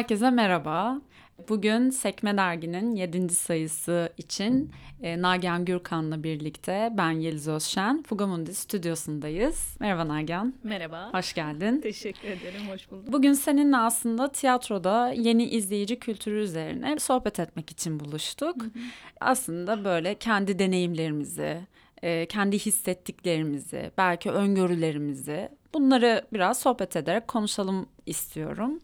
Herkese merhaba. Bugün Sekme Dergi'nin 7. sayısı için e, Nagihan Gürkan'la birlikte ben Yeliz Özşen, Fugamundi stüdyosundayız. Merhaba Nagihan. Merhaba. Hoş geldin. Teşekkür ederim, hoş bulduk. Bugün seninle aslında tiyatroda yeni izleyici kültürü üzerine sohbet etmek için buluştuk. Hı hı. Aslında böyle kendi deneyimlerimizi, e, kendi hissettiklerimizi, belki öngörülerimizi bunları biraz sohbet ederek konuşalım istiyorum.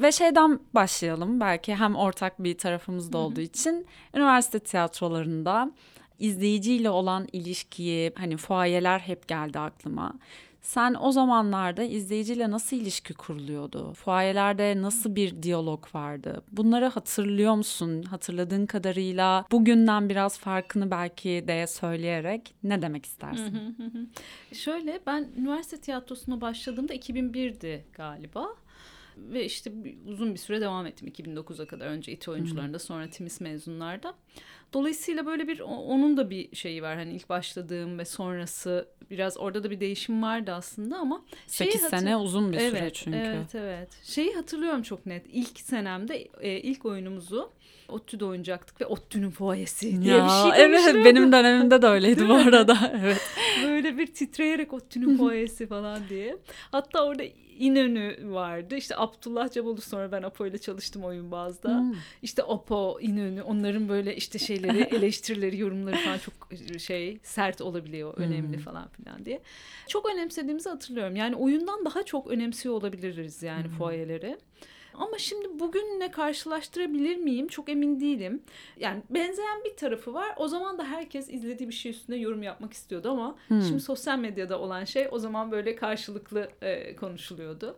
Ve şeyden başlayalım belki hem ortak bir tarafımız da olduğu için üniversite tiyatrolarında izleyiciyle olan ilişkiyi hani fuayeler hep geldi aklıma. Sen o zamanlarda izleyiciyle nasıl ilişki kuruluyordu? Fuayelerde nasıl bir diyalog vardı? Bunları hatırlıyor musun? Hatırladığın kadarıyla bugünden biraz farkını belki de söyleyerek ne demek istersin? Şöyle ben üniversite tiyatrosuna başladığımda 2001'di galiba. Ve işte uzun bir süre devam ettim 2009'a kadar. Önce İTÜ oyuncularında sonra Timis mezunlarda. Dolayısıyla böyle bir onun da bir şeyi var. Hani ilk başladığım ve sonrası biraz orada da bir değişim vardı aslında ama 8 hatır... sene uzun bir evet, süre çünkü. Evet evet. Şeyi hatırlıyorum çok net. İlk senemde e, ilk oyunumuzu ODTÜ'de oynayacaktık ve ODTÜ'nün fuayesi diye ya, bir şey Evet benim dönemimde de öyleydi bu arada. Evet. Böyle bir titreyerek ODTÜ'nün fuayesi falan diye. Hatta orada İnönü vardı. İşte Abdullah Cabolu sonra ben Apo ile çalıştım oyun bazda. Hmm. İşte Apo, İnönü onların böyle işte şeyleri eleştirileri, yorumları falan çok şey sert olabiliyor, önemli hmm. falan filan diye. Çok önemsediğimizi hatırlıyorum. Yani oyundan daha çok önemsiyor olabiliriz yani hmm. fuayeleri. Ama şimdi bugünle karşılaştırabilir miyim? Çok emin değilim. Yani benzeyen bir tarafı var. O zaman da herkes izlediği bir şey üstünde yorum yapmak istiyordu ama hmm. şimdi sosyal medyada olan şey o zaman böyle karşılıklı e, konuşuluyordu.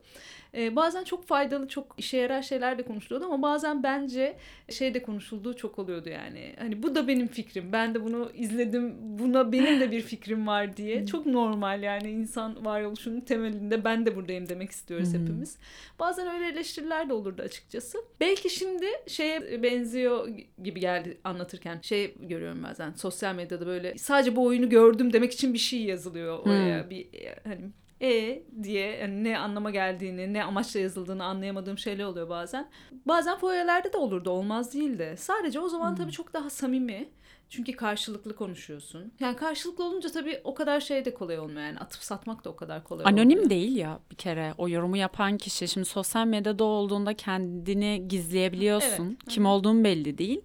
E, bazen çok faydalı, çok işe yarar şeyler de konuşuluyordu ama bazen bence şey de konuşulduğu çok oluyordu yani. Hani bu da benim fikrim. Ben de bunu izledim. Buna benim de bir fikrim var diye. Hmm. Çok normal yani insan varoluşunun temelinde ben de buradayım demek istiyoruz hmm. hepimiz. Bazen öyle eleştiriler de olurdu açıkçası. Belki şimdi şeye benziyor gibi geldi anlatırken. Şey görüyorum bazen sosyal medyada böyle sadece bu oyunu gördüm demek için bir şey yazılıyor oraya. Hmm. Bir hani e diye yani ne anlama geldiğini, ne amaçla yazıldığını anlayamadığım şeyler oluyor bazen. Bazen foyelerde de olurdu, olmaz değil de. Sadece o zaman hmm. tabii çok daha samimi. Çünkü karşılıklı konuşuyorsun. Yani karşılıklı olunca tabii o kadar şey de kolay olmuyor. Yani atıp satmak da o kadar kolay Anonim olmuyor. Anonim değil ya bir kere o yorumu yapan kişi. Şimdi sosyal medyada olduğunda kendini gizleyebiliyorsun. Evet. Kim olduğun belli değil.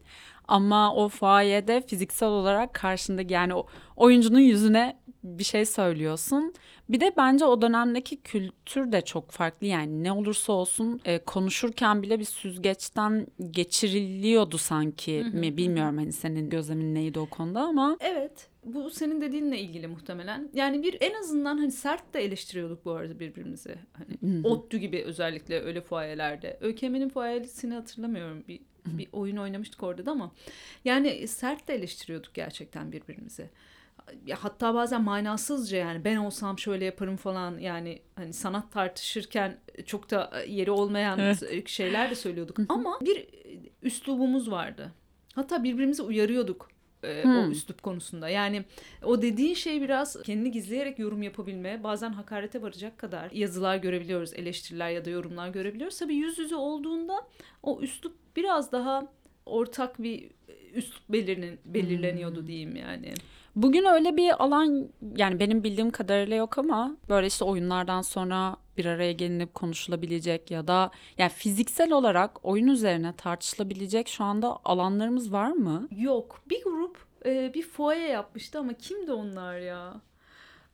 Ama o fuayede fiziksel olarak karşındaki yani o oyuncunun yüzüne bir şey söylüyorsun. Bir de bence o dönemdeki kültür de çok farklı yani ne olursa olsun e, konuşurken bile bir süzgeçten geçiriliyordu sanki mi bilmiyorum hani senin gözlemin neydi o konuda ama. Evet bu senin dediğinle ilgili muhtemelen. Yani bir en azından hani sert de eleştiriyorduk bu arada birbirimizi. Hani ODTÜ gibi özellikle öyle fuayelerde. ÖKM'nin fuayesini hatırlamıyorum bir bir oyun oynamıştık orada da ama yani sert de eleştiriyorduk gerçekten birbirimizi. Ya hatta bazen manasızca yani ben olsam şöyle yaparım falan yani hani sanat tartışırken çok da yeri olmayan evet. şeyler de söylüyorduk. Ama bir üslubumuz vardı. Hatta birbirimizi uyarıyorduk e, hmm. o üslup konusunda. Yani o dediğin şey biraz kendini gizleyerek yorum yapabilme, bazen hakarete varacak kadar yazılar görebiliyoruz, eleştiriler ya da yorumlar görebiliyoruz. Tabii yüz yüze olduğunda o üslup biraz daha ortak bir üslup belirlen, belirleniyordu hmm. diyeyim yani. Bugün öyle bir alan yani benim bildiğim kadarıyla yok ama böyle işte oyunlardan sonra bir araya gelinip konuşulabilecek ya da yani fiziksel olarak oyun üzerine tartışılabilecek şu anda alanlarımız var mı? Yok. Bir grup e, bir foye yapmıştı ama kimdi onlar ya?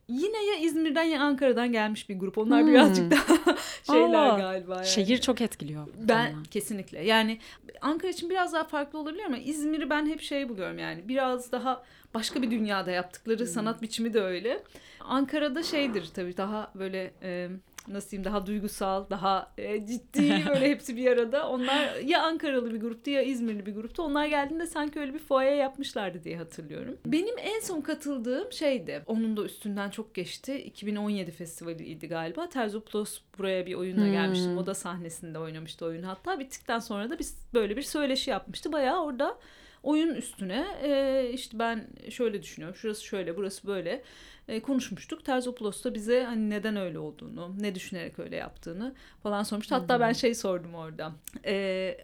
Yine ya İzmir'den ya Ankara'dan gelmiş bir grup. Onlar hmm. birazcık daha şeyler Aa, galiba. Yani. Şehir çok etkiliyor. Ben tamam. kesinlikle. Yani Ankara için biraz daha farklı olabilir ama İzmir'i ben hep şey buluyorum yani. Biraz daha başka bir dünyada yaptıkları hmm. sanat biçimi de öyle. Ankara'da şeydir tabii daha böyle e, nasıl diyeyim daha duygusal, daha e, ciddi böyle hepsi bir arada. Onlar ya Ankaralı bir gruptu ya İzmirli bir gruptu. Onlar geldiğinde sanki öyle bir foya yapmışlardı diye hatırlıyorum. Benim en son katıldığım şeydi. Onun da üstünden çok geçti. 2017 festivaliydi galiba. Terzopoulos buraya bir oyunla hmm. gelmişti. Moda sahnesinde oynamıştı oyun. Hatta bittikten sonra da biz böyle bir söyleşi yapmıştı. Bayağı orada oyun üstüne e, işte ben şöyle düşünüyorum. Şurası şöyle, burası böyle e, konuşmuştuk. Terzopoulos da bize hani neden öyle olduğunu, ne düşünerek öyle yaptığını falan sormuştu. Hatta ben şey sordum orada. E,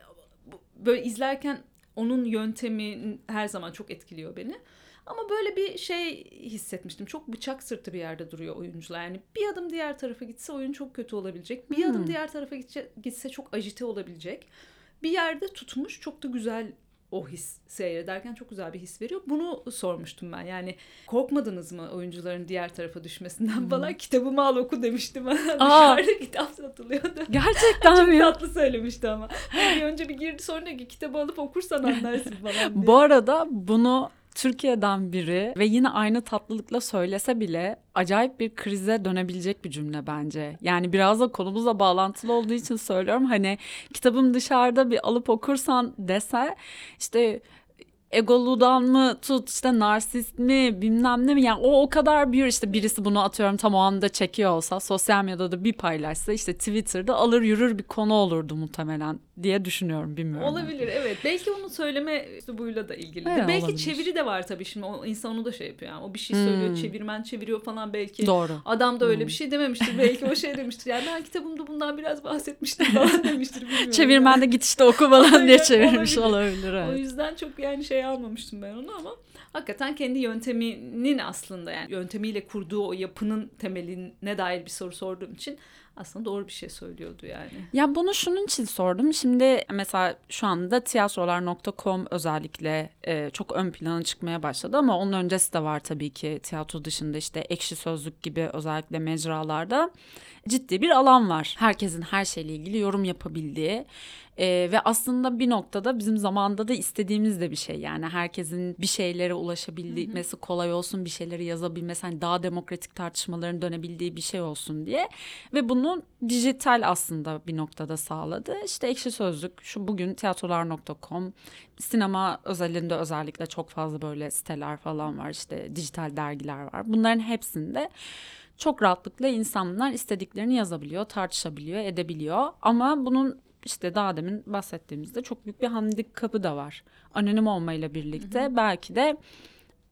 böyle izlerken onun yöntemi her zaman çok etkiliyor beni. Ama böyle bir şey hissetmiştim. Çok bıçak sırtı bir yerde duruyor oyuncular. Yani bir adım diğer tarafa gitse oyun çok kötü olabilecek. Bir hmm. adım diğer tarafa gitse, gitse çok ajite olabilecek. Bir yerde tutmuş çok da güzel o his seyrederken çok güzel bir his veriyor. Bunu sormuştum ben. Yani korkmadınız mı oyuncuların diğer tarafa düşmesinden hmm. falan? Kitabımı al oku demiştim. Dışarıda kitap satılıyordu. Gerçekten mi? Çok tatlı söylemişti ama. Yani önce bir girdi sonra ki kitabı alıp okursan anlarsın falan diye. Bu arada bunu Türkiye'den biri ve yine aynı tatlılıkla söylese bile acayip bir krize dönebilecek bir cümle bence. Yani biraz da konumuzla bağlantılı olduğu için söylüyorum. Hani kitabım dışarıda bir alıp okursan dese işte egoludan mı tut işte narsist mi bilmem ne mi yani o o kadar büyür işte birisi bunu atıyorum tam o anda çekiyor olsa sosyal medyada da bir paylaşsa işte Twitter'da alır yürür bir konu olurdu muhtemelen diye düşünüyorum bilmiyorum. Olabilir evet belki onu söyleme üslubuyla da ilgili. Evet, belki olabilir. çeviri de var tabii şimdi o insan onu da şey yapıyor yani o bir şey söylüyor hmm. çevirmen çeviriyor falan belki. Doğru. Adam da öyle hmm. bir şey dememiştir belki o şey demiştir yani ben kitabımda bundan biraz bahsetmiştim falan demiştir bilmiyorum. Çevirmen yani. de git işte oku falan diye çevirmiş olabilir. olabilir evet. O yüzden çok yani şey almamıştım ben onu ama hakikaten kendi yönteminin aslında yani yöntemiyle kurduğu o yapının temeline dair bir soru sorduğum için aslında doğru bir şey söylüyordu yani. Ya bunu şunun için sordum. Şimdi mesela şu anda tiyatrolar.com özellikle e, çok ön plana çıkmaya başladı ama onun öncesi de var tabii ki tiyatro dışında işte ekşi sözlük gibi özellikle mecralarda ciddi bir alan var. Herkesin her şeyle ilgili yorum yapabildiği e, ve aslında bir noktada bizim zamanda da istediğimiz de bir şey yani herkesin bir şeylere ulaşabilmesi kolay olsun bir şeyleri yazabilmesi hani daha demokratik tartışmaların dönebildiği bir şey olsun diye ve bunu dijital aslında bir noktada sağladı. İşte Ekşi Sözlük şu bugün tiyatrolar.com sinema özelinde özellikle çok fazla böyle siteler falan var işte dijital dergiler var bunların hepsinde çok rahatlıkla insanlar istediklerini yazabiliyor, tartışabiliyor, edebiliyor. Ama bunun işte daha demin bahsettiğimizde çok büyük bir handikapı da var. Anonim olmayla birlikte hı hı. belki de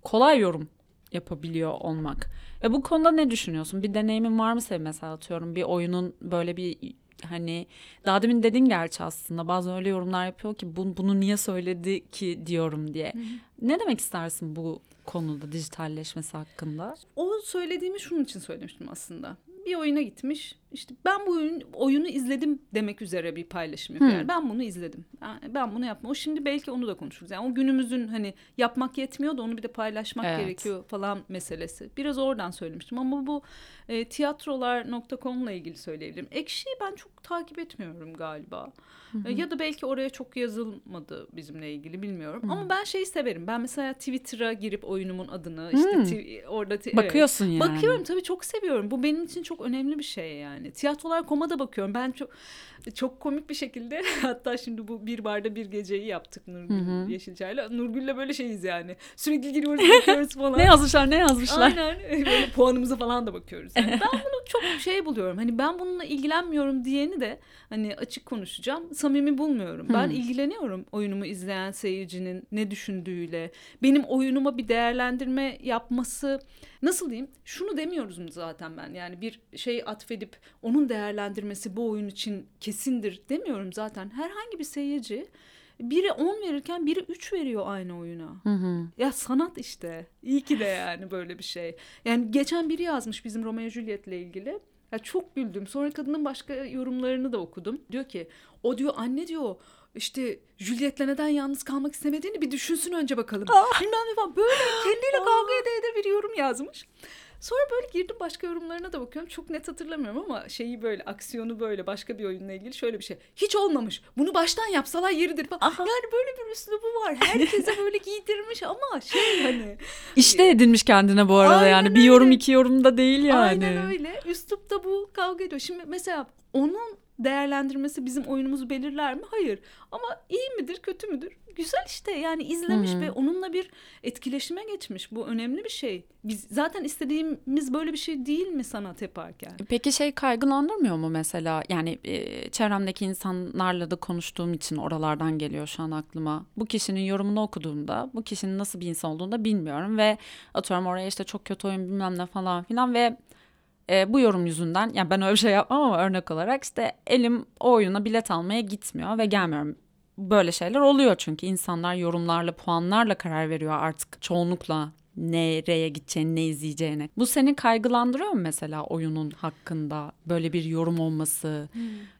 kolay yorum yapabiliyor olmak. Ve bu konuda ne düşünüyorsun? Bir deneyimin var mı senin mesela atıyorum bir oyunun böyle bir hani daha demin dedin gerçi aslında bazen öyle yorumlar yapıyor ki bunu, bunu niye söyledi ki diyorum diye. Hı hı. Ne demek istersin bu konuda dijitalleşmesi hakkında? O söylediğimi şunun için söylemiştim aslında. Bir oyuna gitmiş işte ben bu oyun, oyunu izledim demek üzere bir paylaşım yapıyor. Yani ben bunu izledim. Ben bunu yapma. O şimdi belki onu da konuşuruz. Yani o günümüzün hani yapmak yetmiyor da onu bir de paylaşmak evet. gerekiyor falan meselesi. Biraz oradan söylemiştim ama bu e, tiyatrolar.com'la ilgili söyleyebilirim. Ekşi'yi ben çok takip etmiyorum galiba. E, ya da belki oraya çok yazılmadı bizimle ilgili bilmiyorum. Hı. Ama ben şeyi severim. Ben mesela Twitter'a girip oyunumun adını işte orada bakıyorsun evet. yani. Bakıyorum tabii çok seviyorum. Bu benim için çok önemli bir şey yani. Tiyatrolar koma da bakıyorum. Ben çok çok komik bir şekilde hatta şimdi bu bir barda bir geceyi yaptık Nurgül Yeşilçay'la. Nurgül'le böyle şeyiz yani. Sürekli giriyoruz bakıyoruz falan. ne yazmışlar ne yazmışlar. Aynen böyle puanımıza falan da bakıyoruz. Yani ben bunu çok şey buluyorum. Hani ben bununla ilgilenmiyorum diyeni de hani açık konuşacağım. Samimi bulmuyorum. Ben ilgileniyorum oyunumu izleyen seyircinin ne düşündüğüyle. Benim oyunuma bir değerlendirme yapması nasıl diyeyim? Şunu demiyoruz mu zaten ben? Yani bir şey atfedip onun değerlendirmesi bu oyun için kesindir demiyorum zaten. Herhangi bir seyirci biri 10 verirken biri 3 veriyor aynı oyuna. Hı hı. Ya sanat işte. İyi ki de yani böyle bir şey. Yani geçen biri yazmış bizim Romeo Juliet'le ilgili. Ya çok güldüm. Sonra kadının başka yorumlarını da okudum. Diyor ki o diyor anne diyor işte Juliet'le neden yalnız kalmak istemediğini bir düşünsün önce bakalım. Ah. Bilmem ne falan. Böyle kendiyle kavga ede ede bir yorum yazmış. Sonra böyle girdim başka yorumlarına da bakıyorum. Çok net hatırlamıyorum ama şeyi böyle aksiyonu böyle başka bir oyunla ilgili şöyle bir şey. Hiç olmamış. Bunu baştan yapsalar yeridir falan. Aha. Yani böyle bir üslubu var. Herkese böyle giydirmiş ama şey hani. İşte edinmiş kendine bu arada Aynen yani. Bir yorum iki yorum da değil yani. Aynen öyle. Üslup da bu kavga ediyor. Şimdi mesela onun değerlendirmesi bizim oyunumuzu belirler mi? Hayır. Ama iyi midir, kötü müdür? Güzel işte yani izlemiş Hı-hı. ve onunla bir etkileşime geçmiş. Bu önemli bir şey. Biz zaten istediğimiz böyle bir şey değil mi sanat yaparken? Peki şey kaygılandırmıyor mu mesela? Yani e, çevremdeki insanlarla da konuştuğum için oralardan geliyor şu an aklıma. Bu kişinin yorumunu okuduğumda bu kişinin nasıl bir insan olduğunu da bilmiyorum ve atıyorum oraya işte çok kötü oyun bilmem ne falan filan ve e, bu yorum yüzünden yani ben öyle bir şey yapmam ama örnek olarak işte elim o oyuna bilet almaya gitmiyor ve gelmiyorum. Böyle şeyler oluyor çünkü insanlar yorumlarla puanlarla karar veriyor artık çoğunlukla nereye gideceğini, ne izleyeceğini. Bu seni kaygılandırıyor mu mesela oyunun hakkında böyle bir yorum olması?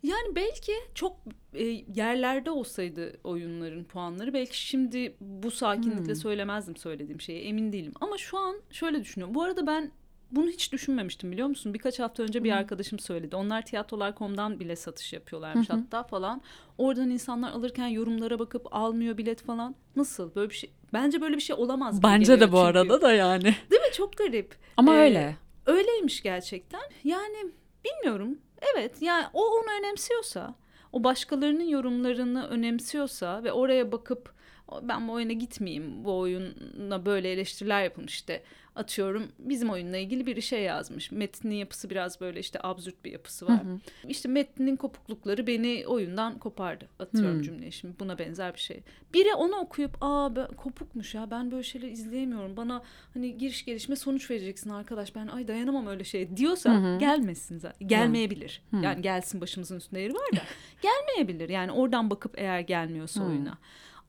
Yani belki çok e, yerlerde olsaydı oyunların puanları belki şimdi bu sakinlikle Hmm. söylemezdim söylediğim şeyi emin değilim. Ama şu an şöyle düşünüyorum. Bu arada ben bunu hiç düşünmemiştim biliyor musun? Birkaç hafta önce bir arkadaşım söyledi. Onlar tiyatrolar.com'dan bile satış yapıyorlarmış hatta falan. Oradan insanlar alırken yorumlara bakıp almıyor bilet falan. Nasıl? Böyle bir şey. Bence böyle bir şey olamaz. Bence de bu çünkü. arada da yani. Değil mi? Çok garip. Ama Ee, öyle. Öyleymiş gerçekten. Yani bilmiyorum. Evet yani o onu önemsiyorsa, o başkalarının yorumlarını önemsiyorsa ve oraya bakıp "O, ben bu oyuna gitmeyeyim. Bu oyuna böyle eleştiriler yapılmış işte. Atıyorum bizim oyunla ilgili bir şey yazmış. Metnin yapısı biraz böyle işte absürt bir yapısı var. İşte metnin kopuklukları beni oyundan kopardı. Atıyorum Hı. cümleyi şimdi buna benzer bir şey. Biri onu okuyup aa ben, kopukmuş ya ben böyle şeyler izleyemiyorum. Bana hani giriş gelişme sonuç vereceksin arkadaş. Ben ay dayanamam öyle şey diyorsa Hı hı. gelmesin zaten. Gelmeyebilir. Hı. Yani gelsin başımızın üstünde yeri var da gelmeyebilir. Yani oradan bakıp eğer gelmiyorsa Hı. oyuna.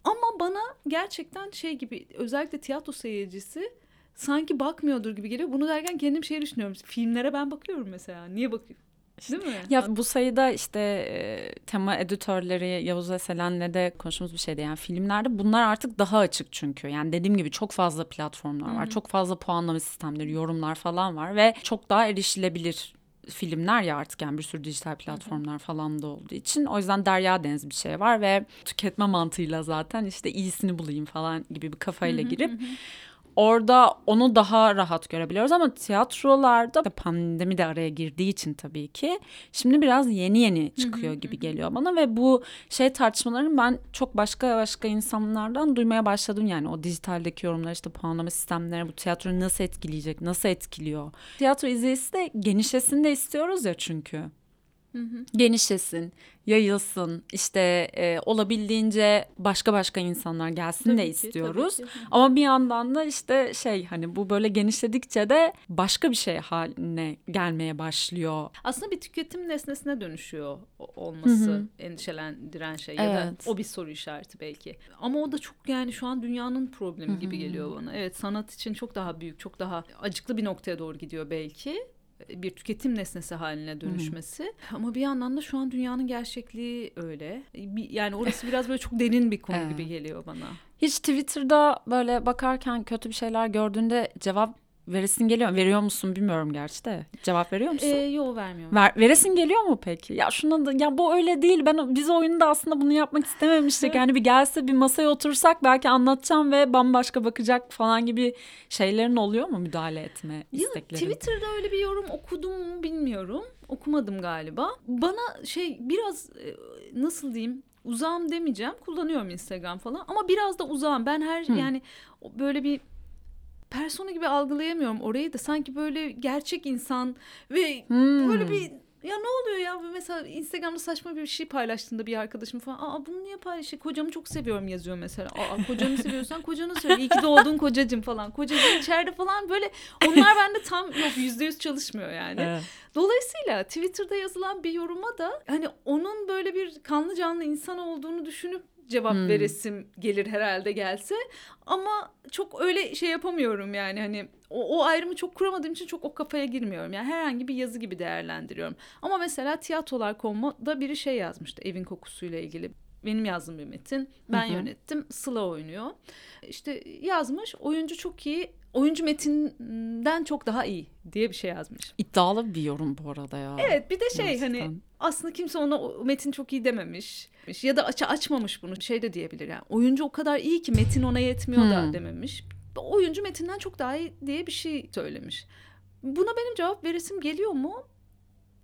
Ama bana gerçekten şey gibi özellikle tiyatro seyircisi sanki bakmıyordur gibi geliyor. Bunu derken kendim şey düşünüyorum. Filmlere ben bakıyorum mesela. Niye bakıyorum? Değil mi? Ya bu sayıda işte e, tema editörleri Yavuz Eselen'le de konuştuğumuz bir şeydi. Yani filmlerde bunlar artık daha açık çünkü. Yani dediğim gibi çok fazla platformlar var. Çok fazla puanlama sistemleri, yorumlar falan var ve çok daha erişilebilir filmler ya artık yani bir sürü dijital platformlar falan da olduğu için. O yüzden derya deniz bir şey var ve tüketme mantığıyla zaten işte iyisini bulayım falan gibi bir kafayla girip Orada onu daha rahat görebiliyoruz ama tiyatrolarda pandemi de araya girdiği için tabii ki şimdi biraz yeni yeni çıkıyor gibi geliyor bana ve bu şey tartışmaların ben çok başka başka insanlardan duymaya başladım. Yani o dijitaldeki yorumlar işte puanlama sistemleri bu tiyatroyu nasıl etkileyecek, nasıl etkiliyor. Tiyatro izleyicisi de genişlesin de istiyoruz ya çünkü genişlesin, yayılsın, işte e, olabildiğince başka başka insanlar gelsin Tabii de ki, istiyoruz. ki. Ama bir yandan da işte şey hani bu böyle genişledikçe de başka bir şey haline gelmeye başlıyor. Aslında bir tüketim nesnesine dönüşüyor olması Hı hı. endişelendiren şey ya da Evet. o bir soru işareti belki. Ama o da çok yani şu an dünyanın problemi gibi geliyor bana. Evet sanat için çok daha büyük, çok daha acıklı bir noktaya doğru gidiyor belki bir tüketim nesnesi haline dönüşmesi. Ama bir yandan da şu an dünyanın gerçekliği öyle. Yani orası biraz böyle çok derin bir konu Evet. gibi geliyor bana. Hiç Twitter'da böyle bakarken kötü bir şeyler gördüğünde cevap veresin geliyor? Veriyor musun bilmiyorum gerçi de. Cevap veriyor musun? Ee, yo vermiyorum. Ver, veresin geliyor mu peki? Ya şuna da ya bu öyle değil. Ben biz oyunda aslında bunu yapmak istememiştik. Yani bir gelse bir masaya otursak belki anlatacağım ve bambaşka bakacak falan gibi şeylerin oluyor mu müdahale etme Ya, isteklerin? Twitter'da öyle bir yorum okudum mu bilmiyorum. Okumadım galiba. Bana şey biraz e, nasıl diyeyim uzağım demeyeceğim. Kullanıyorum Instagram falan ama biraz da uzağım. Ben her Hı. yani böyle bir persona gibi algılayamıyorum orayı da. Sanki böyle gerçek insan ve Hmm. böyle bir ya ne oluyor ya? Mesela Instagram'da saçma bir şey paylaştığında bir arkadaşım falan aa bunu niye paylaşıyor kocamı çok seviyorum yazıyor mesela. Aa kocanı seviyorsan kocanı sev iyi ki doğdun kocacım falan. Kocacım içeride falan böyle onlar bende tam yok yüzde yüz çalışmıyor yani. Evet. dolayısıyla Twitter'da yazılan bir yoruma da hani onun böyle bir kanlı canlı insan olduğunu düşünüp cevap Hmm. veresim gelir herhalde gelse ama çok öyle şey yapamıyorum yani hani o, o ayrımı çok kuramadığım için çok o kafaya girmiyorum. Yani herhangi bir yazı gibi değerlendiriyorum. Ama mesela tiyatrolar.com'da biri şey yazmıştı evin kokusuyla ilgili. Benim yazdığım bir metin. Ben Hı hı. yönettim. Sıla oynuyor. İşte yazmış. Oyuncu çok iyi. Oyuncu metinden çok daha iyi diye bir şey yazmış. İddialı bir yorum bu arada ya. Evet bir de şey Gerçekten. hani aslında kimse ona metin çok iyi dememiş. Ya da aç açmamış bunu. Şey de diyebilir yani. Oyuncu o kadar iyi ki metin ona yetmiyor da Hmm. dememiş. Oyuncu metinden çok daha iyi diye bir şey söylemiş. Buna benim cevap veresim geliyor mu?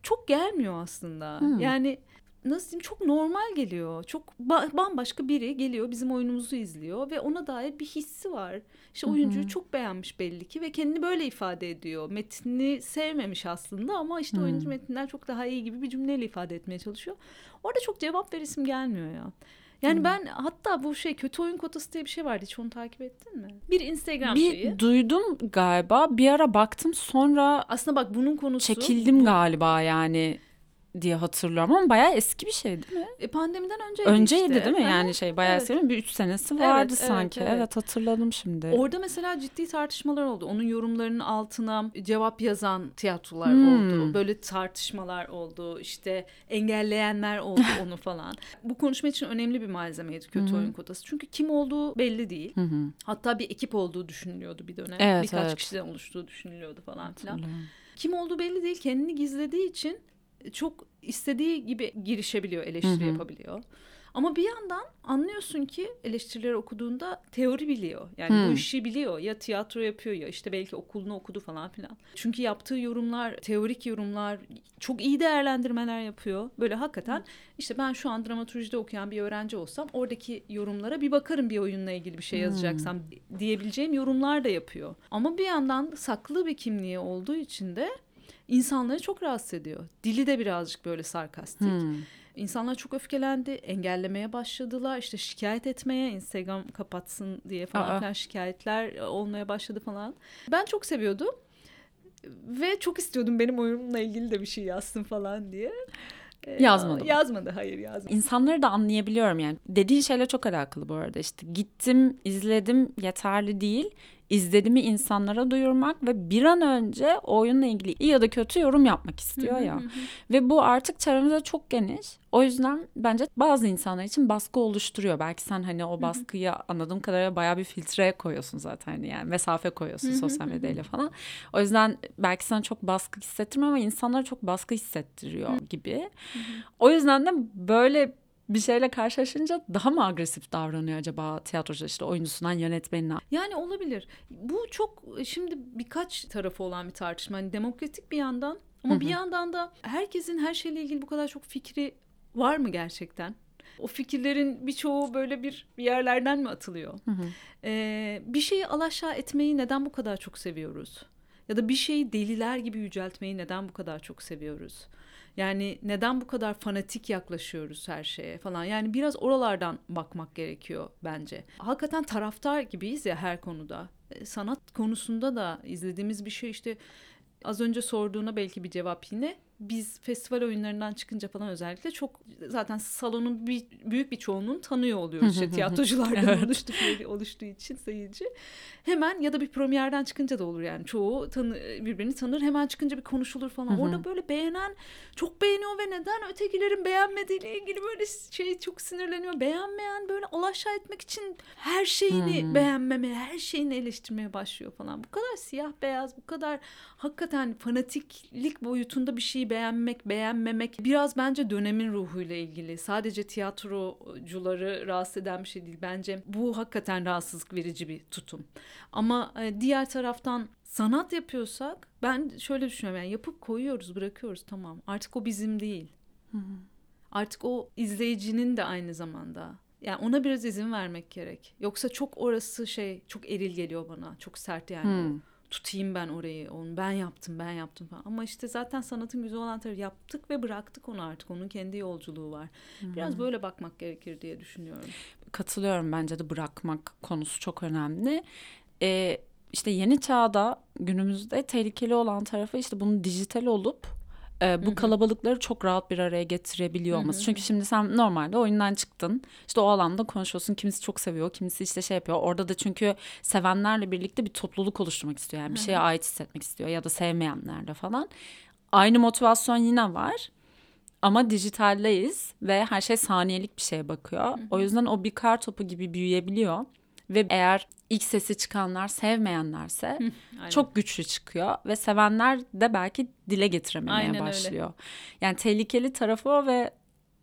çok gelmiyor aslında. Hmm. Yani nasıl diyeyim çok normal geliyor. Çok ba- bambaşka biri geliyor bizim oyunumuzu izliyor ve ona dair bir hissi var. İşte oyuncuyu Hı-hı. çok beğenmiş belli ki ve kendini böyle ifade ediyor. Metni sevmemiş aslında ama işte Hı-hı. oyuncu metinden çok daha iyi gibi bir cümleyle ifade etmeye çalışıyor. Orada çok cevap verisim gelmiyor ya. Yani hmm. ben hatta bu şey kötü oyun kotası diye bir şey vardı. Hiç onu takip ettin mi? Bir Instagram bir şeyi. duydum galiba. Bir ara baktım sonra aslında bak bunun konusu çekildim galiba yani diye hatırlıyorum ama bayağı eski bir şey değil mi? E, pandemiden önceydi Önceydi işte. değil mi? Yani şey bayağı evet. eski bir üç senesi vardı evet, sanki. Evet, evet. evet hatırladım şimdi. Orada mesela ciddi tartışmalar oldu. Onun yorumlarının altına cevap yazan tiyatrolar hmm. oldu. Böyle tartışmalar oldu. İşte engelleyenler oldu onu falan. Bu konuşma için önemli bir malzemeydi kötü oyun kotası. Çünkü kim olduğu belli değil. Hatta bir ekip olduğu düşünülüyordu bir dönem. Evet, Birkaç evet. kişiden oluştuğu düşünülüyordu falan filan. Kim olduğu belli değil. Kendini gizlediği için çok istediği gibi girişebiliyor, eleştiri Hı-hı. yapabiliyor. Ama bir yandan anlıyorsun ki eleştirileri okuduğunda teori biliyor. Yani hmm. bu işi biliyor. Ya tiyatro yapıyor ya işte belki okulunu okudu falan filan. Çünkü yaptığı yorumlar, teorik yorumlar, çok iyi değerlendirmeler yapıyor. Böyle hakikaten işte ben şu an dramaturjide okuyan bir öğrenci olsam oradaki yorumlara bir bakarım bir oyunla ilgili bir şey yazacaksam hmm. diyebileceğim yorumlar da yapıyor. Ama bir yandan saklı bir kimliği olduğu için de insanları çok rahatsız ediyor. Dili de birazcık böyle sarkastik. Hmm. İnsanlar çok öfkelendi, engellemeye başladılar, işte şikayet etmeye, Instagram kapatsın diye falan filan şikayetler olmaya başladı falan. Ben çok seviyordum ve çok istiyordum benim oyunumla ilgili de bir şey yazsın falan diye. Ee, yazmadı. Yazmadı hayır yazmadı. İnsanları da anlayabiliyorum yani. Dediğin şeyle çok alakalı bu arada işte gittim izledim yeterli değil izlediğimi insanlara duyurmak ve bir an önce oyunla ilgili iyi ya da kötü yorum yapmak istiyor ya. ve bu artık çevremizde çok geniş. O yüzden bence bazı insanlar için baskı oluşturuyor. Belki sen hani o baskıyı anladığım kadarıyla bayağı bir filtreye koyuyorsun zaten yani mesafe koyuyorsun sosyal medyayla falan. O yüzden belki sana çok baskı hissettirmiyor ama insanlara çok baskı hissettiriyor gibi. O yüzden de böyle bir şeyle karşılaşınca daha mı agresif davranıyor acaba tiyatrocu işte oyuncusundan yönetmenine? Yani olabilir. Bu çok şimdi birkaç tarafı olan bir tartışma. Yani demokratik bir yandan ama Hı-hı. bir yandan da herkesin her şeyle ilgili bu kadar çok fikri var mı gerçekten? O fikirlerin birçoğu böyle bir, bir yerlerden mi atılıyor? Ee, bir şeyi alaşağı etmeyi neden bu kadar çok seviyoruz? Ya da bir şeyi deliler gibi yüceltmeyi neden bu kadar çok seviyoruz? Yani neden bu kadar fanatik yaklaşıyoruz her şeye falan. Yani biraz oralardan bakmak gerekiyor bence. Hakikaten taraftar gibiyiz ya her konuda. E, sanat konusunda da izlediğimiz bir şey işte az önce sorduğuna belki bir cevap yine biz festival oyunlarından çıkınca falan özellikle çok zaten salonun bir, büyük bir çoğunluğunu tanıyor oluyoruz işte tiyatroculardan evet. oluştu, oluştuğu için sayıcı. Hemen ya da bir premierden çıkınca da olur yani çoğu tanı, birbirini tanır hemen çıkınca bir konuşulur falan. Orada böyle beğenen çok beğeniyor ve neden ötekilerin beğenmediğiyle ilgili böyle şey çok sinirleniyor. Beğenmeyen böyle alaşağı etmek için her şeyini beğenmemeye, her şeyini eleştirmeye başlıyor falan. Bu kadar siyah beyaz, bu kadar hakikaten fanatiklik boyutunda bir şeyi beğenmek, beğenmemek biraz bence dönemin ruhuyla ilgili. Sadece tiyatrocuları rahatsız eden bir şey değil. Bence bu hakikaten rahatsızlık verici bir tutum. Ama e, diğer taraftan sanat yapıyorsak ben şöyle düşünüyorum yani yapıp koyuyoruz, bırakıyoruz tamam. Artık o bizim değil. Artık o izleyicinin de aynı zamanda. Yani ona biraz izin vermek gerek. Yoksa çok orası şey çok eril geliyor bana. Çok sert yani. Hmm tutayım ben orayı onu ben yaptım ben yaptım falan. Ama işte zaten sanatın güzel olan tarafı yaptık ve bıraktık onu artık. Onun kendi yolculuğu var. Biraz hmm. böyle bakmak gerekir diye düşünüyorum. Katılıyorum bence de bırakmak konusu çok önemli. Ee, işte yeni çağda günümüzde tehlikeli olan tarafı işte bunun dijital olup e, bu Hı-hı. kalabalıkları çok rahat bir araya getirebiliyor olması. Hı-hı. Çünkü şimdi sen normalde oyundan çıktın. İşte o alanda konuşuyorsun. Kimisi çok seviyor, kimisi işte şey yapıyor. Orada da çünkü sevenlerle birlikte bir topluluk oluşturmak istiyor. Yani bir şeye ait hissetmek istiyor ya da sevmeyenlerle falan. Aynı motivasyon yine var. Ama dijitaldeyiz ve her şey saniyelik bir şeye bakıyor. Hı-hı. O yüzden o bir kar topu gibi büyüyebiliyor. Ve eğer ilk sesi çıkanlar sevmeyenlerse çok güçlü çıkıyor ve sevenler de belki dile getirememeye Aynen başlıyor. Öyle. Yani tehlikeli tarafı o ve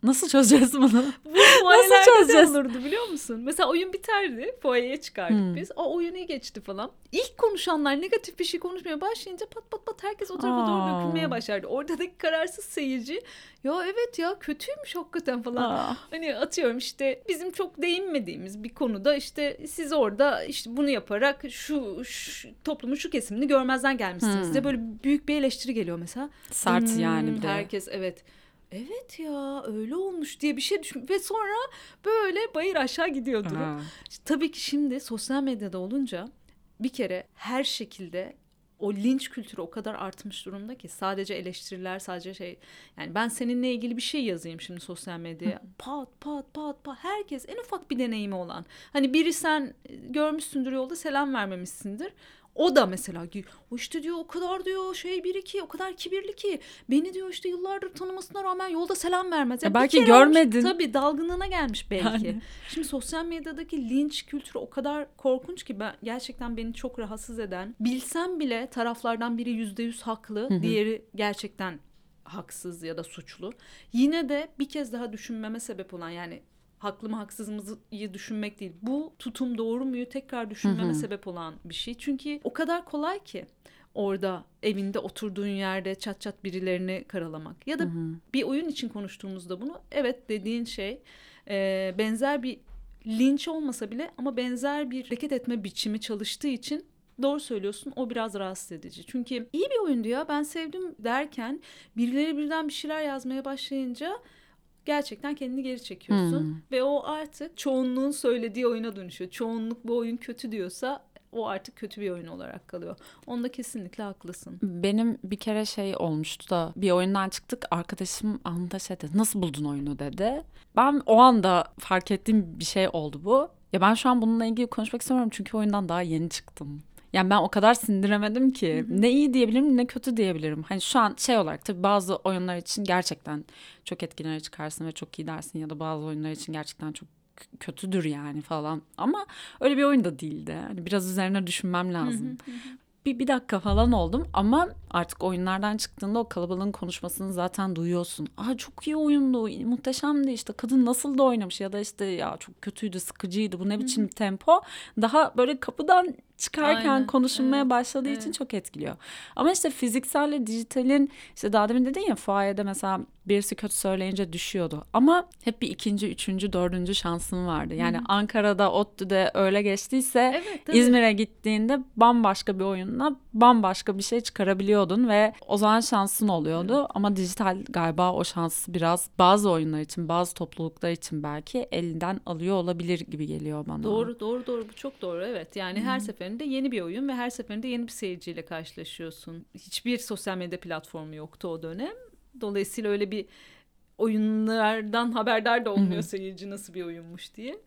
Nasıl çözeceğiz bunu? bu Fuayelerde çözeceğiz? olurdu biliyor musun? Mesela oyun biterdi. Fuayeye çıkardık hmm. biz. O oyun iyi geçti falan. İlk konuşanlar negatif bir şey konuşmaya başlayınca pat pat pat herkes o tarafa Aa. doğru dökülmeye başlardı. Oradaki kararsız seyirci ya evet ya kötüymüş hakikaten falan. Aa. Hani atıyorum işte bizim çok değinmediğimiz bir konuda işte siz orada işte bunu yaparak şu, şu toplumun şu kesimini görmezden gelmişsiniz hmm. de böyle büyük bir eleştiri geliyor mesela. Sert hmm, yani bir de. Herkes evet evet ya öyle olmuş diye bir şey düşün ve sonra böyle bayır aşağı gidiyordu. İşte, tabii ki şimdi sosyal medyada olunca bir kere her şekilde o linç kültürü o kadar artmış durumda ki sadece eleştiriler sadece şey yani ben seninle ilgili bir şey yazayım şimdi sosyal medyaya. Pat pat pat pat. Herkes en ufak bir deneyimi olan. Hani biri sen görmüşsündür yolda selam vermemişsindir o da mesela o işte diyor o kadar diyor şey bir iki o kadar kibirli ki beni diyor işte yıllardır tanımasına rağmen yolda selam vermez. Ya belki görmedin. Olmuş, tabii dalgınlığına gelmiş belki. Yani. Şimdi sosyal medyadaki linç kültürü o kadar korkunç ki ben gerçekten beni çok rahatsız eden. Bilsem bile taraflardan biri yüzde yüz haklı, Hı-hı. diğeri gerçekten haksız ya da suçlu. Yine de bir kez daha düşünmeme sebep olan yani haklı mı haksız mıyı düşünmek değil. Bu tutum doğru muyu tekrar düşünmeme Hı-hı. sebep olan bir şey. Çünkü o kadar kolay ki orada evinde oturduğun yerde çat çat birilerini karalamak. Ya da Hı-hı. bir oyun için konuştuğumuzda bunu evet dediğin şey e, benzer bir linç olmasa bile ama benzer bir hareket etme biçimi çalıştığı için Doğru söylüyorsun o biraz rahatsız edici. Çünkü iyi bir oyundu ya ben sevdim derken birileri birden bir şeyler yazmaya başlayınca gerçekten kendini geri çekiyorsun hmm. ve o artık çoğunluğun söylediği oyuna dönüşüyor. Çoğunluk bu oyun kötü diyorsa o artık kötü bir oyun olarak kalıyor. Onda kesinlikle haklısın. Benim bir kere şey olmuştu da bir oyundan çıktık arkadaşım anında şey dedi nasıl buldun oyunu dedi. Ben o anda fark ettiğim bir şey oldu bu. Ya ben şu an bununla ilgili konuşmak istemiyorum çünkü oyundan daha yeni çıktım. Yani ben o kadar sindiremedim ki ne iyi diyebilirim ne kötü diyebilirim. Hani şu an şey olarak tabii bazı oyunlar için gerçekten çok etkileri çıkarsın ve çok iyi dersin ya da bazı oyunlar için gerçekten çok kötüdür yani falan. Ama öyle bir oyun da değildi. Hani biraz üzerine düşünmem lazım bir, bir dakika falan oldum ama artık oyunlardan çıktığında o kalabalığın konuşmasını zaten duyuyorsun. Aa çok iyi oyundu, muhteşemdi işte kadın nasıl da oynamış ya da işte ya çok kötüydü, sıkıcıydı bu ne biçim tempo. Daha böyle kapıdan çıkarken Aynen. konuşulmaya evet. başladığı evet. için çok etkiliyor. Ama işte fizikselle dijitalin işte daha demin dedin ya fuayede mesela birisi kötü söyleyince düşüyordu. Ama hep bir ikinci, üçüncü, dördüncü şansın vardı. Yani Hı-hı. Ankara'da, ODTÜ'de öyle geçtiyse evet, İzmir'e gittiğinde bambaşka bir oyunla bambaşka bir şey çıkarabiliyordun ve o zaman şansın oluyordu. Evet. Ama dijital galiba o şansı biraz bazı oyunlar için, bazı topluluklar için belki elinden alıyor olabilir gibi geliyor bana. Doğru, doğru, doğru. Bu çok doğru. Evet. Yani Hı-hı. her seferinde yeni bir oyun ve her seferinde yeni bir seyirciyle karşılaşıyorsun. Hiçbir sosyal medya platformu yoktu o dönem Dolayısıyla öyle bir oyunlardan haberdar da olmuyor seyirci nasıl bir oyunmuş diye.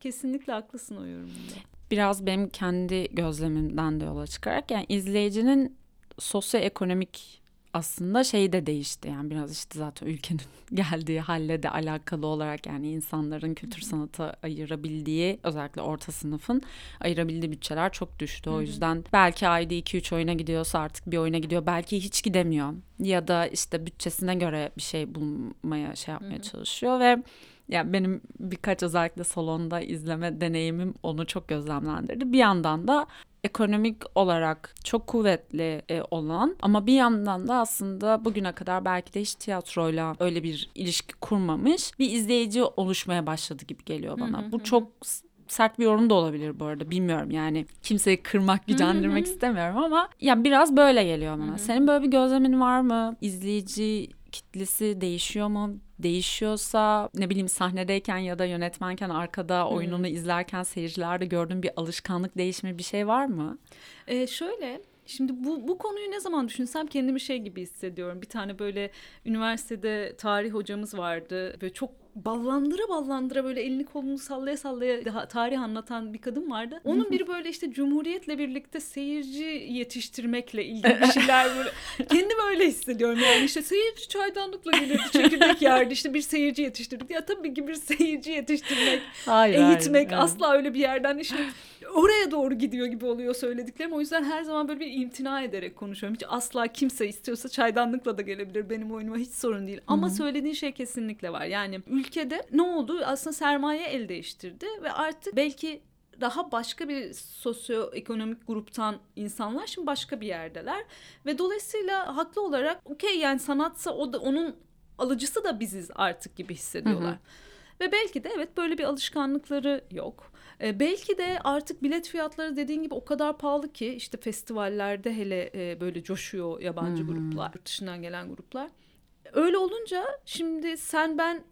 Kesinlikle haklısın o yorumunda. Biraz benim kendi gözlemimden de yola çıkarak yani izleyicinin sosyoekonomik aslında şey de değişti. Yani biraz işte zaten ülkenin geldiği halle de alakalı olarak yani insanların kültür sanata ayırabildiği özellikle orta sınıfın ayırabildiği bütçeler çok düştü. O yüzden belki ayda 2-3 oyuna gidiyorsa artık bir oyuna gidiyor. Belki hiç gidemiyor. Ya da işte bütçesine göre bir şey bulmaya şey yapmaya çalışıyor ve yani benim birkaç özellikle salonda izleme deneyimim onu çok gözlemlendirdi. Bir yandan da ekonomik olarak çok kuvvetli e, olan ama bir yandan da aslında bugüne kadar belki de hiç tiyatroyla öyle bir ilişki kurmamış bir izleyici oluşmaya başladı gibi geliyor bana. Bu çok sert bir yorum da olabilir bu arada bilmiyorum yani kimseyi kırmak gücendirmek istemiyorum ama ya biraz böyle geliyor bana. Senin böyle bir gözlemin var mı? İzleyici kitlesi değişiyor mu? Değişiyorsa ne bileyim sahnedeyken ya da yönetmenken arkada oyununu hmm. izlerken seyircilerde gördüğün bir alışkanlık değişimi bir şey var mı? Ee, şöyle Şimdi bu, bu konuyu ne zaman düşünsem kendimi şey gibi hissediyorum. Bir tane böyle üniversitede tarih hocamız vardı. Böyle çok ballandıra ballandıra böyle elini kolunu sallaya sallaya tarih anlatan bir kadın vardı. Onun biri böyle işte Cumhuriyet'le birlikte seyirci yetiştirmekle ilgili bir şeyler böyle. Kendimi öyle hissediyorum yani işte seyirci çaydanlıkla gelirdi çekirdek yerdi işte bir seyirci yetiştirdik. Ya tabii ki bir seyirci yetiştirmek, hayır, eğitmek hayır, asla öyle bir yerden işte oraya doğru gidiyor gibi oluyor söylediklerim. O yüzden her zaman böyle bir imtina ederek konuşuyorum. Hiç asla kimse istiyorsa çaydanlıkla da gelebilir benim oyunuma hiç sorun değil. Ama Hı-hı. söylediğin şey kesinlikle var. Yani ülkede ne oldu? Aslında sermaye el değiştirdi ve artık belki daha başka bir sosyoekonomik gruptan insanlar şimdi başka bir yerdeler ve dolayısıyla haklı olarak okey yani sanatsa o da onun alıcısı da biziz artık gibi hissediyorlar. Hı hı. Ve belki de evet böyle bir alışkanlıkları yok. E, belki de artık bilet fiyatları dediğin gibi o kadar pahalı ki işte festivallerde hele e, böyle coşuyor yabancı hmm. gruplar, yurt dışından gelen gruplar. Öyle olunca şimdi sen ben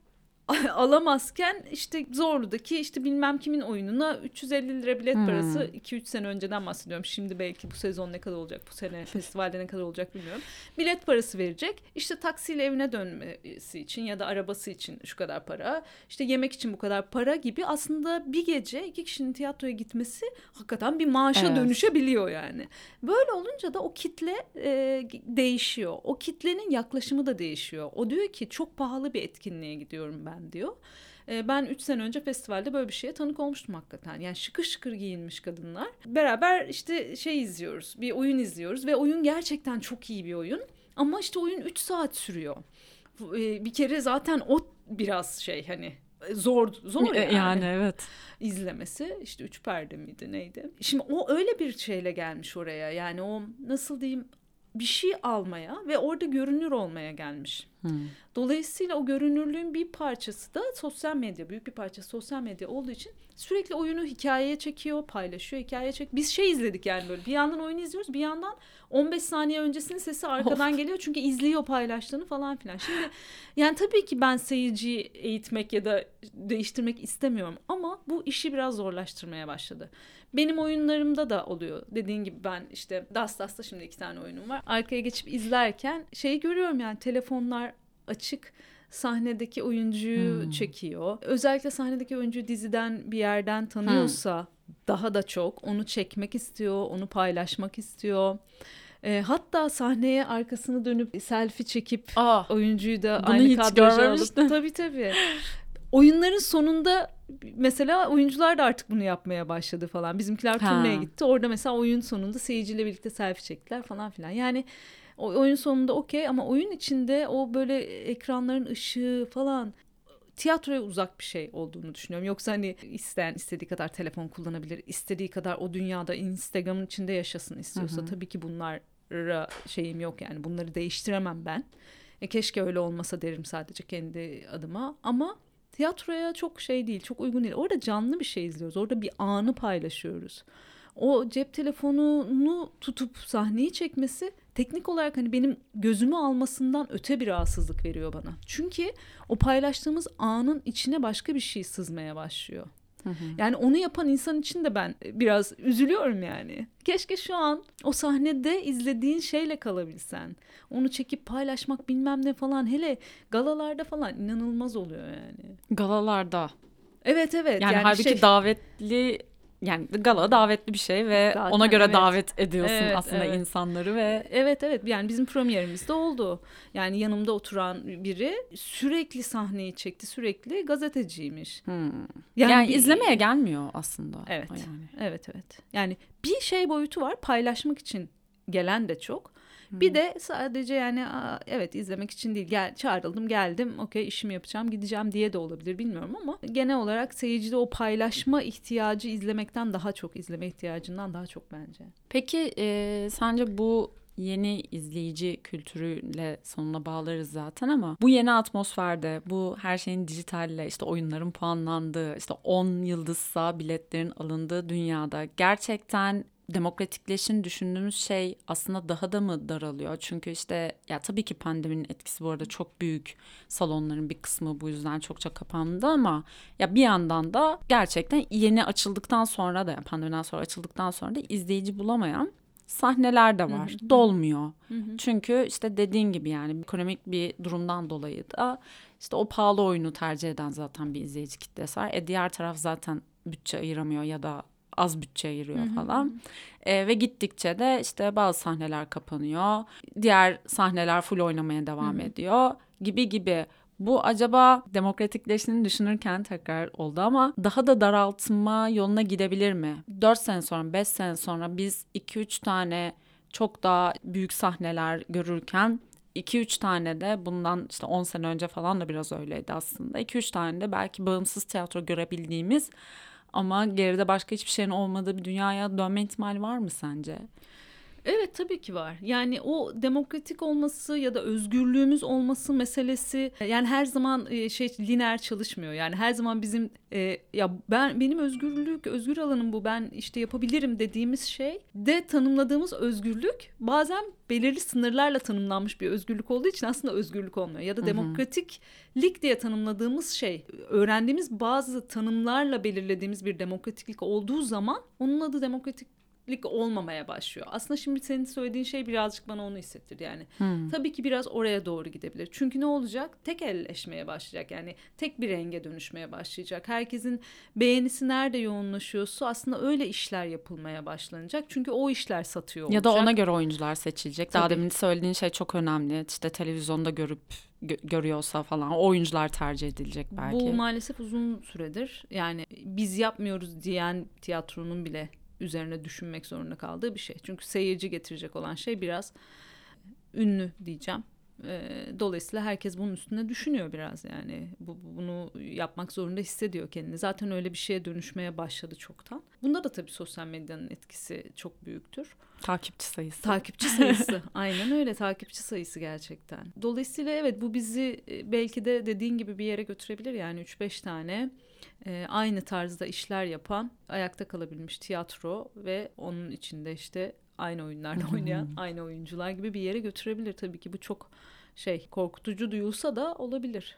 alamazken işte Zorlu'daki işte bilmem kimin oyununa 350 lira bilet hmm. parası 2-3 sene önceden bahsediyorum. Şimdi belki bu sezon ne kadar olacak bu sene festivalde ne kadar olacak bilmiyorum. Bilet parası verecek. İşte taksiyle evine dönmesi için ya da arabası için şu kadar para. İşte yemek için bu kadar para gibi aslında bir gece iki kişinin tiyatroya gitmesi hakikaten bir maaşa evet. dönüşebiliyor yani. Böyle olunca da o kitle e, değişiyor. O kitlenin yaklaşımı da değişiyor. O diyor ki çok pahalı bir etkinliğe gidiyorum ben ben diyor. E, ben 3 sene önce festivalde böyle bir şeye tanık olmuştum hakikaten. Yani şıkır şıkır giyinmiş kadınlar. Beraber işte şey izliyoruz, bir oyun izliyoruz ve oyun gerçekten çok iyi bir oyun. Ama işte oyun 3 saat sürüyor. E, bir kere zaten o biraz şey hani zor zor yani. yani evet izlemesi işte üç perde miydi neydi şimdi o öyle bir şeyle gelmiş oraya yani o nasıl diyeyim bir şey almaya ve orada görünür olmaya gelmiş. Hmm. Dolayısıyla o görünürlüğün bir parçası da sosyal medya, büyük bir parça sosyal medya olduğu için sürekli oyunu hikayeye çekiyor, paylaşıyor, hikayeye çek. Biz şey izledik yani böyle bir yandan oyunu izliyoruz, bir yandan 15 saniye öncesinin sesi arkadan of. geliyor çünkü izliyor paylaştığını falan filan. Şimdi yani tabii ki ben seyirciyi eğitmek ya da değiştirmek istemiyorum ama bu işi biraz zorlaştırmaya başladı. Benim oyunlarımda da oluyor. Dediğin gibi ben işte Das Das'ta şimdi iki tane oyunum var. Arkaya geçip izlerken şeyi görüyorum yani telefonlar açık sahnedeki oyuncuyu hmm. çekiyor. Özellikle sahnedeki oyuncu diziden bir yerden tanıyorsa hmm. daha da çok onu çekmek istiyor, onu paylaşmak istiyor. E, hatta sahneye arkasını dönüp selfie çekip Aa, oyuncuyu da aynı kadraja alıp tabii tabii. Oyunların sonunda mesela oyuncular da artık bunu yapmaya başladı falan. Bizimkiler turneye gitti. Orada mesela oyun sonunda seyirciyle birlikte selfie çektiler falan filan. Yani o oyun sonunda okey ama oyun içinde o böyle ekranların ışığı falan tiyatroya uzak bir şey olduğunu düşünüyorum. Yoksa hani isteyen istediği kadar telefon kullanabilir, istediği kadar o dünyada Instagram'ın içinde yaşasın istiyorsa hı hı. tabii ki bunlara şeyim yok yani bunları değiştiremem ben. E, keşke öyle olmasa derim sadece kendi adıma ama tiyatroya çok şey değil, çok uygun değil. Orada canlı bir şey izliyoruz. Orada bir anı paylaşıyoruz. O cep telefonunu tutup sahneyi çekmesi teknik olarak hani benim gözümü almasından öte bir rahatsızlık veriyor bana. Çünkü o paylaştığımız anın içine başka bir şey sızmaya başlıyor. Hı hı. Yani onu yapan insan için de ben biraz üzülüyorum yani. Keşke şu an o sahnede izlediğin şeyle kalabilsen. Onu çekip paylaşmak bilmem ne falan hele galalarda falan inanılmaz oluyor yani. Galalarda. Evet evet. Yani, yani halbuki şey... davetli yani gala davetli bir şey ve Zaten, ona göre evet. davet ediyorsun evet, aslında evet. insanları ve evet evet yani bizim premierimizde oldu. Yani yanımda oturan biri sürekli sahneyi çekti, sürekli gazeteciymiş. Hmm. Yani, yani bir... izlemeye gelmiyor aslında. Evet. Yani. Evet evet. Yani bir şey boyutu var paylaşmak için gelen de çok. Bir de sadece yani evet izlemek için değil gel çağrıldım geldim okey işimi yapacağım gideceğim diye de olabilir bilmiyorum ama genel olarak seyircide o paylaşma ihtiyacı izlemekten daha çok izleme ihtiyacından daha çok bence. Peki e, sence bu yeni izleyici kültürüyle sonuna bağlarız zaten ama bu yeni atmosferde bu her şeyin dijitalle işte oyunların puanlandığı işte 10 yıldızsa biletlerin alındığı dünyada gerçekten demokratikleşin düşündüğümüz şey aslında daha da mı daralıyor? Çünkü işte ya tabii ki pandeminin etkisi bu arada çok büyük. Salonların bir kısmı bu yüzden çokça kapandı ama ya bir yandan da gerçekten yeni açıldıktan sonra da pandemiden sonra açıldıktan sonra da izleyici bulamayan sahneler de var. Hı hı. Dolmuyor. Hı hı. Çünkü işte dediğin gibi yani ekonomik bir durumdan dolayı da işte o pahalı oyunu tercih eden zaten bir izleyici kitlesi var. E diğer taraf zaten bütçe ayıramıyor ya da az bütçe Hı-hı. falan. E, ve gittikçe de işte bazı sahneler kapanıyor. Diğer sahneler full oynamaya devam Hı-hı. ediyor gibi gibi. Bu acaba demokratikleştiğini düşünürken tekrar oldu ama daha da daraltma yoluna gidebilir mi? 4 sene sonra, 5 sene sonra biz 2-3 tane çok daha büyük sahneler görürken 2-3 tane de bundan işte 10 sene önce falan da biraz öyleydi aslında. 2-3 tane de belki bağımsız tiyatro görebildiğimiz ama geride başka hiçbir şeyin olmadığı bir dünyaya dönme ihtimali var mı sence? Evet tabii ki var. Yani o demokratik olması ya da özgürlüğümüz olması meselesi yani her zaman e, şey lineer çalışmıyor. Yani her zaman bizim e, ya ben benim özgürlük, özgür alanım bu. Ben işte yapabilirim dediğimiz şey de tanımladığımız özgürlük bazen belirli sınırlarla tanımlanmış bir özgürlük olduğu için aslında özgürlük olmuyor. Ya da demokratiklik diye tanımladığımız şey öğrendiğimiz bazı tanımlarla belirlediğimiz bir demokratiklik olduğu zaman onun adı demokratik lik olmamaya başlıyor. Aslında şimdi senin söylediğin şey birazcık bana onu hissettirdi yani. Hmm. Tabii ki biraz oraya doğru gidebilir. Çünkü ne olacak? Tek elleşmeye başlayacak. Yani tek bir renge dönüşmeye başlayacak. Herkesin beğenisi nerede yoğunlaşıyorsa aslında öyle işler yapılmaya başlanacak. Çünkü o işler satıyor olacak. Ya da ona göre oyuncular seçilecek. Tabii. Daha demin söylediğin şey çok önemli. İşte televizyonda görüp görüyorsa falan oyuncular tercih edilecek belki. Bu maalesef uzun süredir. Yani biz yapmıyoruz diyen tiyatronun bile üzerine düşünmek zorunda kaldığı bir şey. Çünkü seyirci getirecek olan şey biraz ünlü diyeceğim. Dolayısıyla herkes bunun üstünde düşünüyor biraz yani. Bu, bunu yapmak zorunda hissediyor kendini. Zaten öyle bir şeye dönüşmeye başladı çoktan. Bunda da tabii sosyal medyanın etkisi çok büyüktür. Takipçi sayısı. Takipçi sayısı. Aynen öyle takipçi sayısı gerçekten. Dolayısıyla evet bu bizi belki de dediğin gibi bir yere götürebilir. Yani 3-5 tane e, aynı tarzda işler yapan ayakta kalabilmiş tiyatro ve onun içinde işte aynı oyunlarda oynayan aynı oyuncular gibi bir yere götürebilir tabii ki bu çok şey korkutucu duyulsa da olabilir.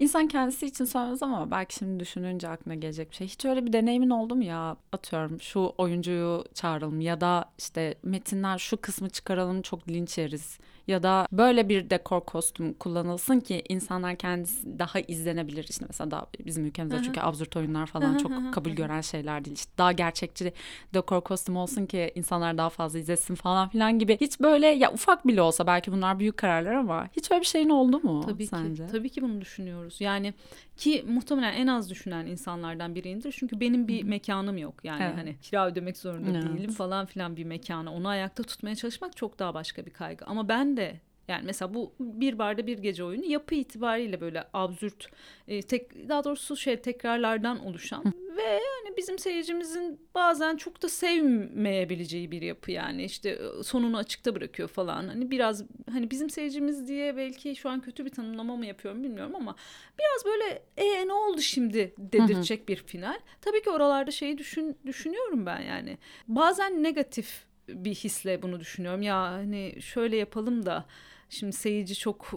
İnsan kendisi için söylemez ama belki şimdi düşününce aklına gelecek bir şey. Hiç öyle bir deneyimin oldu mu ya? Atıyorum şu oyuncuyu çağıralım ya da işte metinler şu kısmı çıkaralım çok linç yeriz ya da böyle bir dekor kostüm kullanılsın ki insanlar kendisi daha izlenebilir. İşte mesela daha bizim ülkemizde çünkü absürt oyunlar falan çok kabul gören şeyler değil. İşte daha gerçekçi dekor kostüm olsun ki insanlar daha fazla izlesin falan filan gibi. Hiç böyle ya ufak bile olsa belki bunlar büyük kararlar ama hiç öyle bir şeyin oldu mu tabii sence? Ki, tabii ki bunu düşünüyoruz. Yani ki muhtemelen en az düşünen insanlardan biriyimdir. Çünkü benim bir mekanım yok. Yani evet. hani kira ödemek zorunda evet. değilim falan filan bir mekanı. Onu ayakta tutmaya çalışmak çok daha başka bir kaygı. Ama ben de yani mesela bu bir barda bir gece oyunu yapı itibariyle böyle absürt e, tek daha doğrusu şey tekrarlardan oluşan yani bizim seyircimizin bazen çok da sevmeyebileceği bir yapı yani işte e, sonunu açıkta bırakıyor falan. Hani biraz hani bizim seyircimiz diye belki şu an kötü bir tanımlama mı yapıyorum bilmiyorum ama biraz böyle e ne oldu şimdi dedirtecek bir final. Tabii ki oralarda şeyi düşün düşünüyorum ben yani. Bazen negatif bir hisle bunu düşünüyorum. Ya hani şöyle yapalım da Şimdi seyirci çok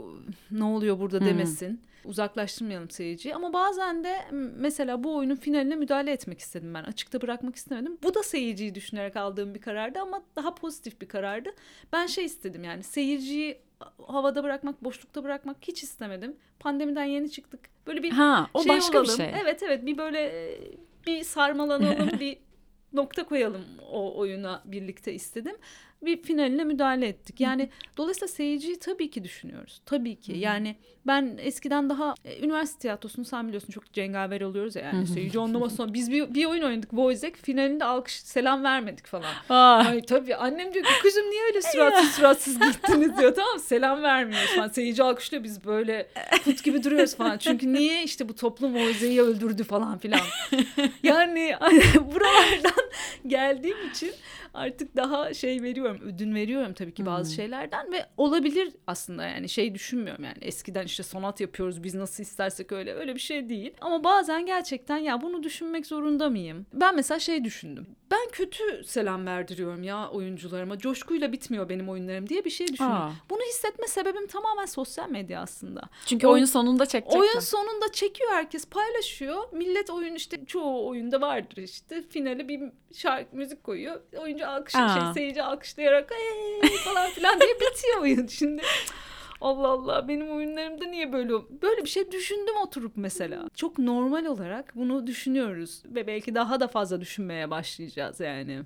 ne oluyor burada demesin. Hmm. Uzaklaştırmayalım seyirciyi ama bazen de mesela bu oyunun finaline müdahale etmek istedim ben. Açıkta bırakmak istemedim. Bu da seyirciyi düşünerek aldığım bir karardı ama daha pozitif bir karardı. Ben şey istedim yani seyirciyi havada bırakmak, boşlukta bırakmak hiç istemedim. Pandemiden yeni çıktık. Böyle bir ha, o şey başka olalım. bir şey. Evet evet bir böyle bir sarmalanalım, bir nokta koyalım o oyuna birlikte istedim bir finaline müdahale ettik. Yani Hı-hı. dolayısıyla seyirciyi tabii ki düşünüyoruz. Tabii ki. Hı-hı. Yani ben eskiden daha e, üniversite tiyatrosunu sen biliyorsun çok cengaver oluyoruz ya yani Hı-hı. seyirci onlama sonra biz bir, bir oyun oynadık Boyzek finalinde alkış selam vermedik falan. Ah. Ay tabii annem diyor ki kızım niye öyle suratsız suratsız gittiniz diyor tamam Selam vermiyoruz falan. Seyirci alkışlıyor biz böyle put gibi duruyoruz falan. Çünkü niye işte bu toplum Boyzek'i öldürdü falan filan. Yani buralardan geldiğim için artık daha şey veriyorum ödün veriyorum tabii ki bazı hmm. şeylerden ve olabilir aslında yani şey düşünmüyorum yani eskiden işte sanat yapıyoruz biz nasıl istersek öyle öyle bir şey değil. Ama bazen gerçekten ya bunu düşünmek zorunda mıyım? Ben mesela şey düşündüm. Ben kötü selam verdiriyorum ya oyuncularıma coşkuyla bitmiyor benim oyunlarım diye bir şey düşünüyorum Aa. bunu hissetme sebebim tamamen sosyal medya aslında. Çünkü o, oyun sonunda çekecekler oyun sonunda çekiyor herkes paylaşıyor. Millet oyun işte çoğu oyunda vardır işte. Finale bir şarkı müzik koyuyor. Oyuncu alkış şey seyirci alkışlayarak falan filan diye bitiyor oyun. Şimdi Allah Allah benim oyunlarımda niye böyle böyle bir şey düşündüm oturup mesela. Çok normal olarak bunu düşünüyoruz ve belki daha da fazla düşünmeye başlayacağız yani.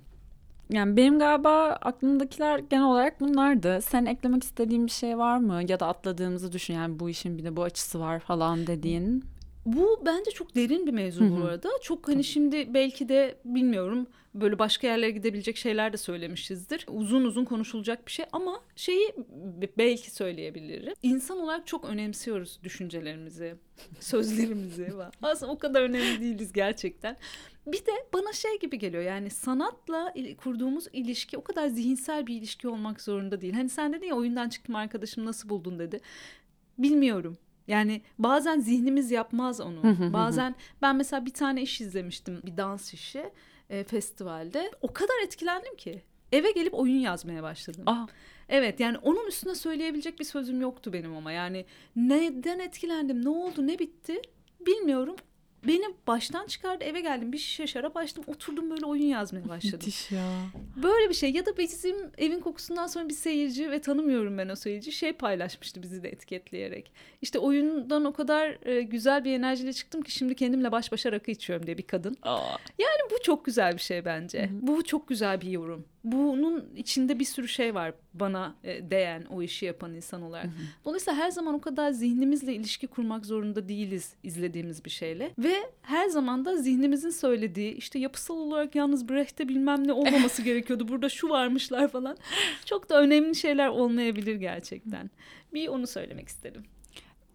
Yani benim galiba aklımdakiler genel olarak bunlardı. Sen eklemek istediğin bir şey var mı? Ya da atladığımızı düşün yani bu işin bir de bu açısı var falan dediğin. Bu bence çok derin bir mevzu bu arada. Çok hani şimdi belki de bilmiyorum böyle başka yerlere gidebilecek şeyler de söylemişizdir. Uzun uzun konuşulacak bir şey ama şeyi belki söyleyebilirim. İnsan olarak çok önemsiyoruz düşüncelerimizi, sözlerimizi. Aslında o kadar önemli değiliz gerçekten. Bir de bana şey gibi geliyor yani sanatla kurduğumuz ilişki o kadar zihinsel bir ilişki olmak zorunda değil. Hani sen dedin ya oyundan çıktım arkadaşım nasıl buldun dedi. Bilmiyorum. Yani bazen zihnimiz yapmaz onu. bazen ben mesela bir tane iş izlemiştim bir dans işi e, festivalde. O kadar etkilendim ki eve gelip oyun yazmaya başladım. Aa. Evet yani onun üstüne söyleyebilecek bir sözüm yoktu benim ama yani neden etkilendim ne oldu ne bitti bilmiyorum Beni baştan çıkardı eve geldim bir şişe şarap açtım oturdum böyle oyun yazmaya başladım. Müthiş ya. Böyle bir şey ya da bizim evin kokusundan sonra bir seyirci ve tanımıyorum ben o seyirci şey paylaşmıştı bizi de etiketleyerek. İşte oyundan o kadar e, güzel bir enerjiyle çıktım ki şimdi kendimle baş başa rakı içiyorum diye bir kadın. Aa. Yani bu çok güzel bir şey bence. Hı-hı. Bu çok güzel bir yorum. Bunun içinde bir sürü şey var bana e, değen o işi yapan insan olarak. Hı hı. Dolayısıyla her zaman o kadar zihnimizle ilişki kurmak zorunda değiliz izlediğimiz bir şeyle. Ve her zaman da zihnimizin söylediği işte yapısal olarak yalnız Brecht'te bilmem ne olmaması gerekiyordu. Burada şu varmışlar falan. Çok da önemli şeyler olmayabilir gerçekten. Bir onu söylemek istedim.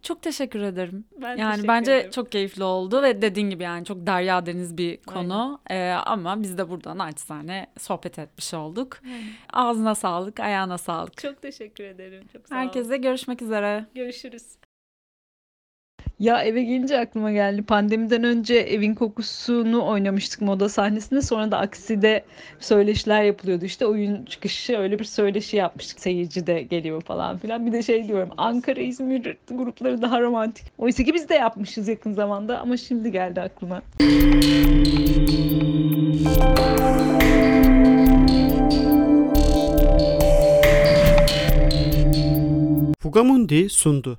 Çok teşekkür ederim. Ben yani teşekkür bence ederim. çok keyifli oldu ve dediğin gibi yani çok derya deniz bir konu. Ee, ama biz de buradan naçizane sohbet etmiş olduk. Aynen. Ağzına sağlık, ayağına sağlık. Çok teşekkür ederim. Çok sağ Herkese görüşmek üzere. Görüşürüz. Ya eve gelince aklıma geldi. Pandemiden önce evin kokusunu oynamıştık moda sahnesinde. Sonra da akside söyleşiler yapılıyordu. İşte oyun çıkışı öyle bir söyleşi yapmıştık. Seyirci de geliyor falan filan. Bir de şey diyorum Ankara, İzmir grupları daha romantik. Oysa ki biz de yapmışız yakın zamanda ama şimdi geldi aklıma. Fugamundi sundu.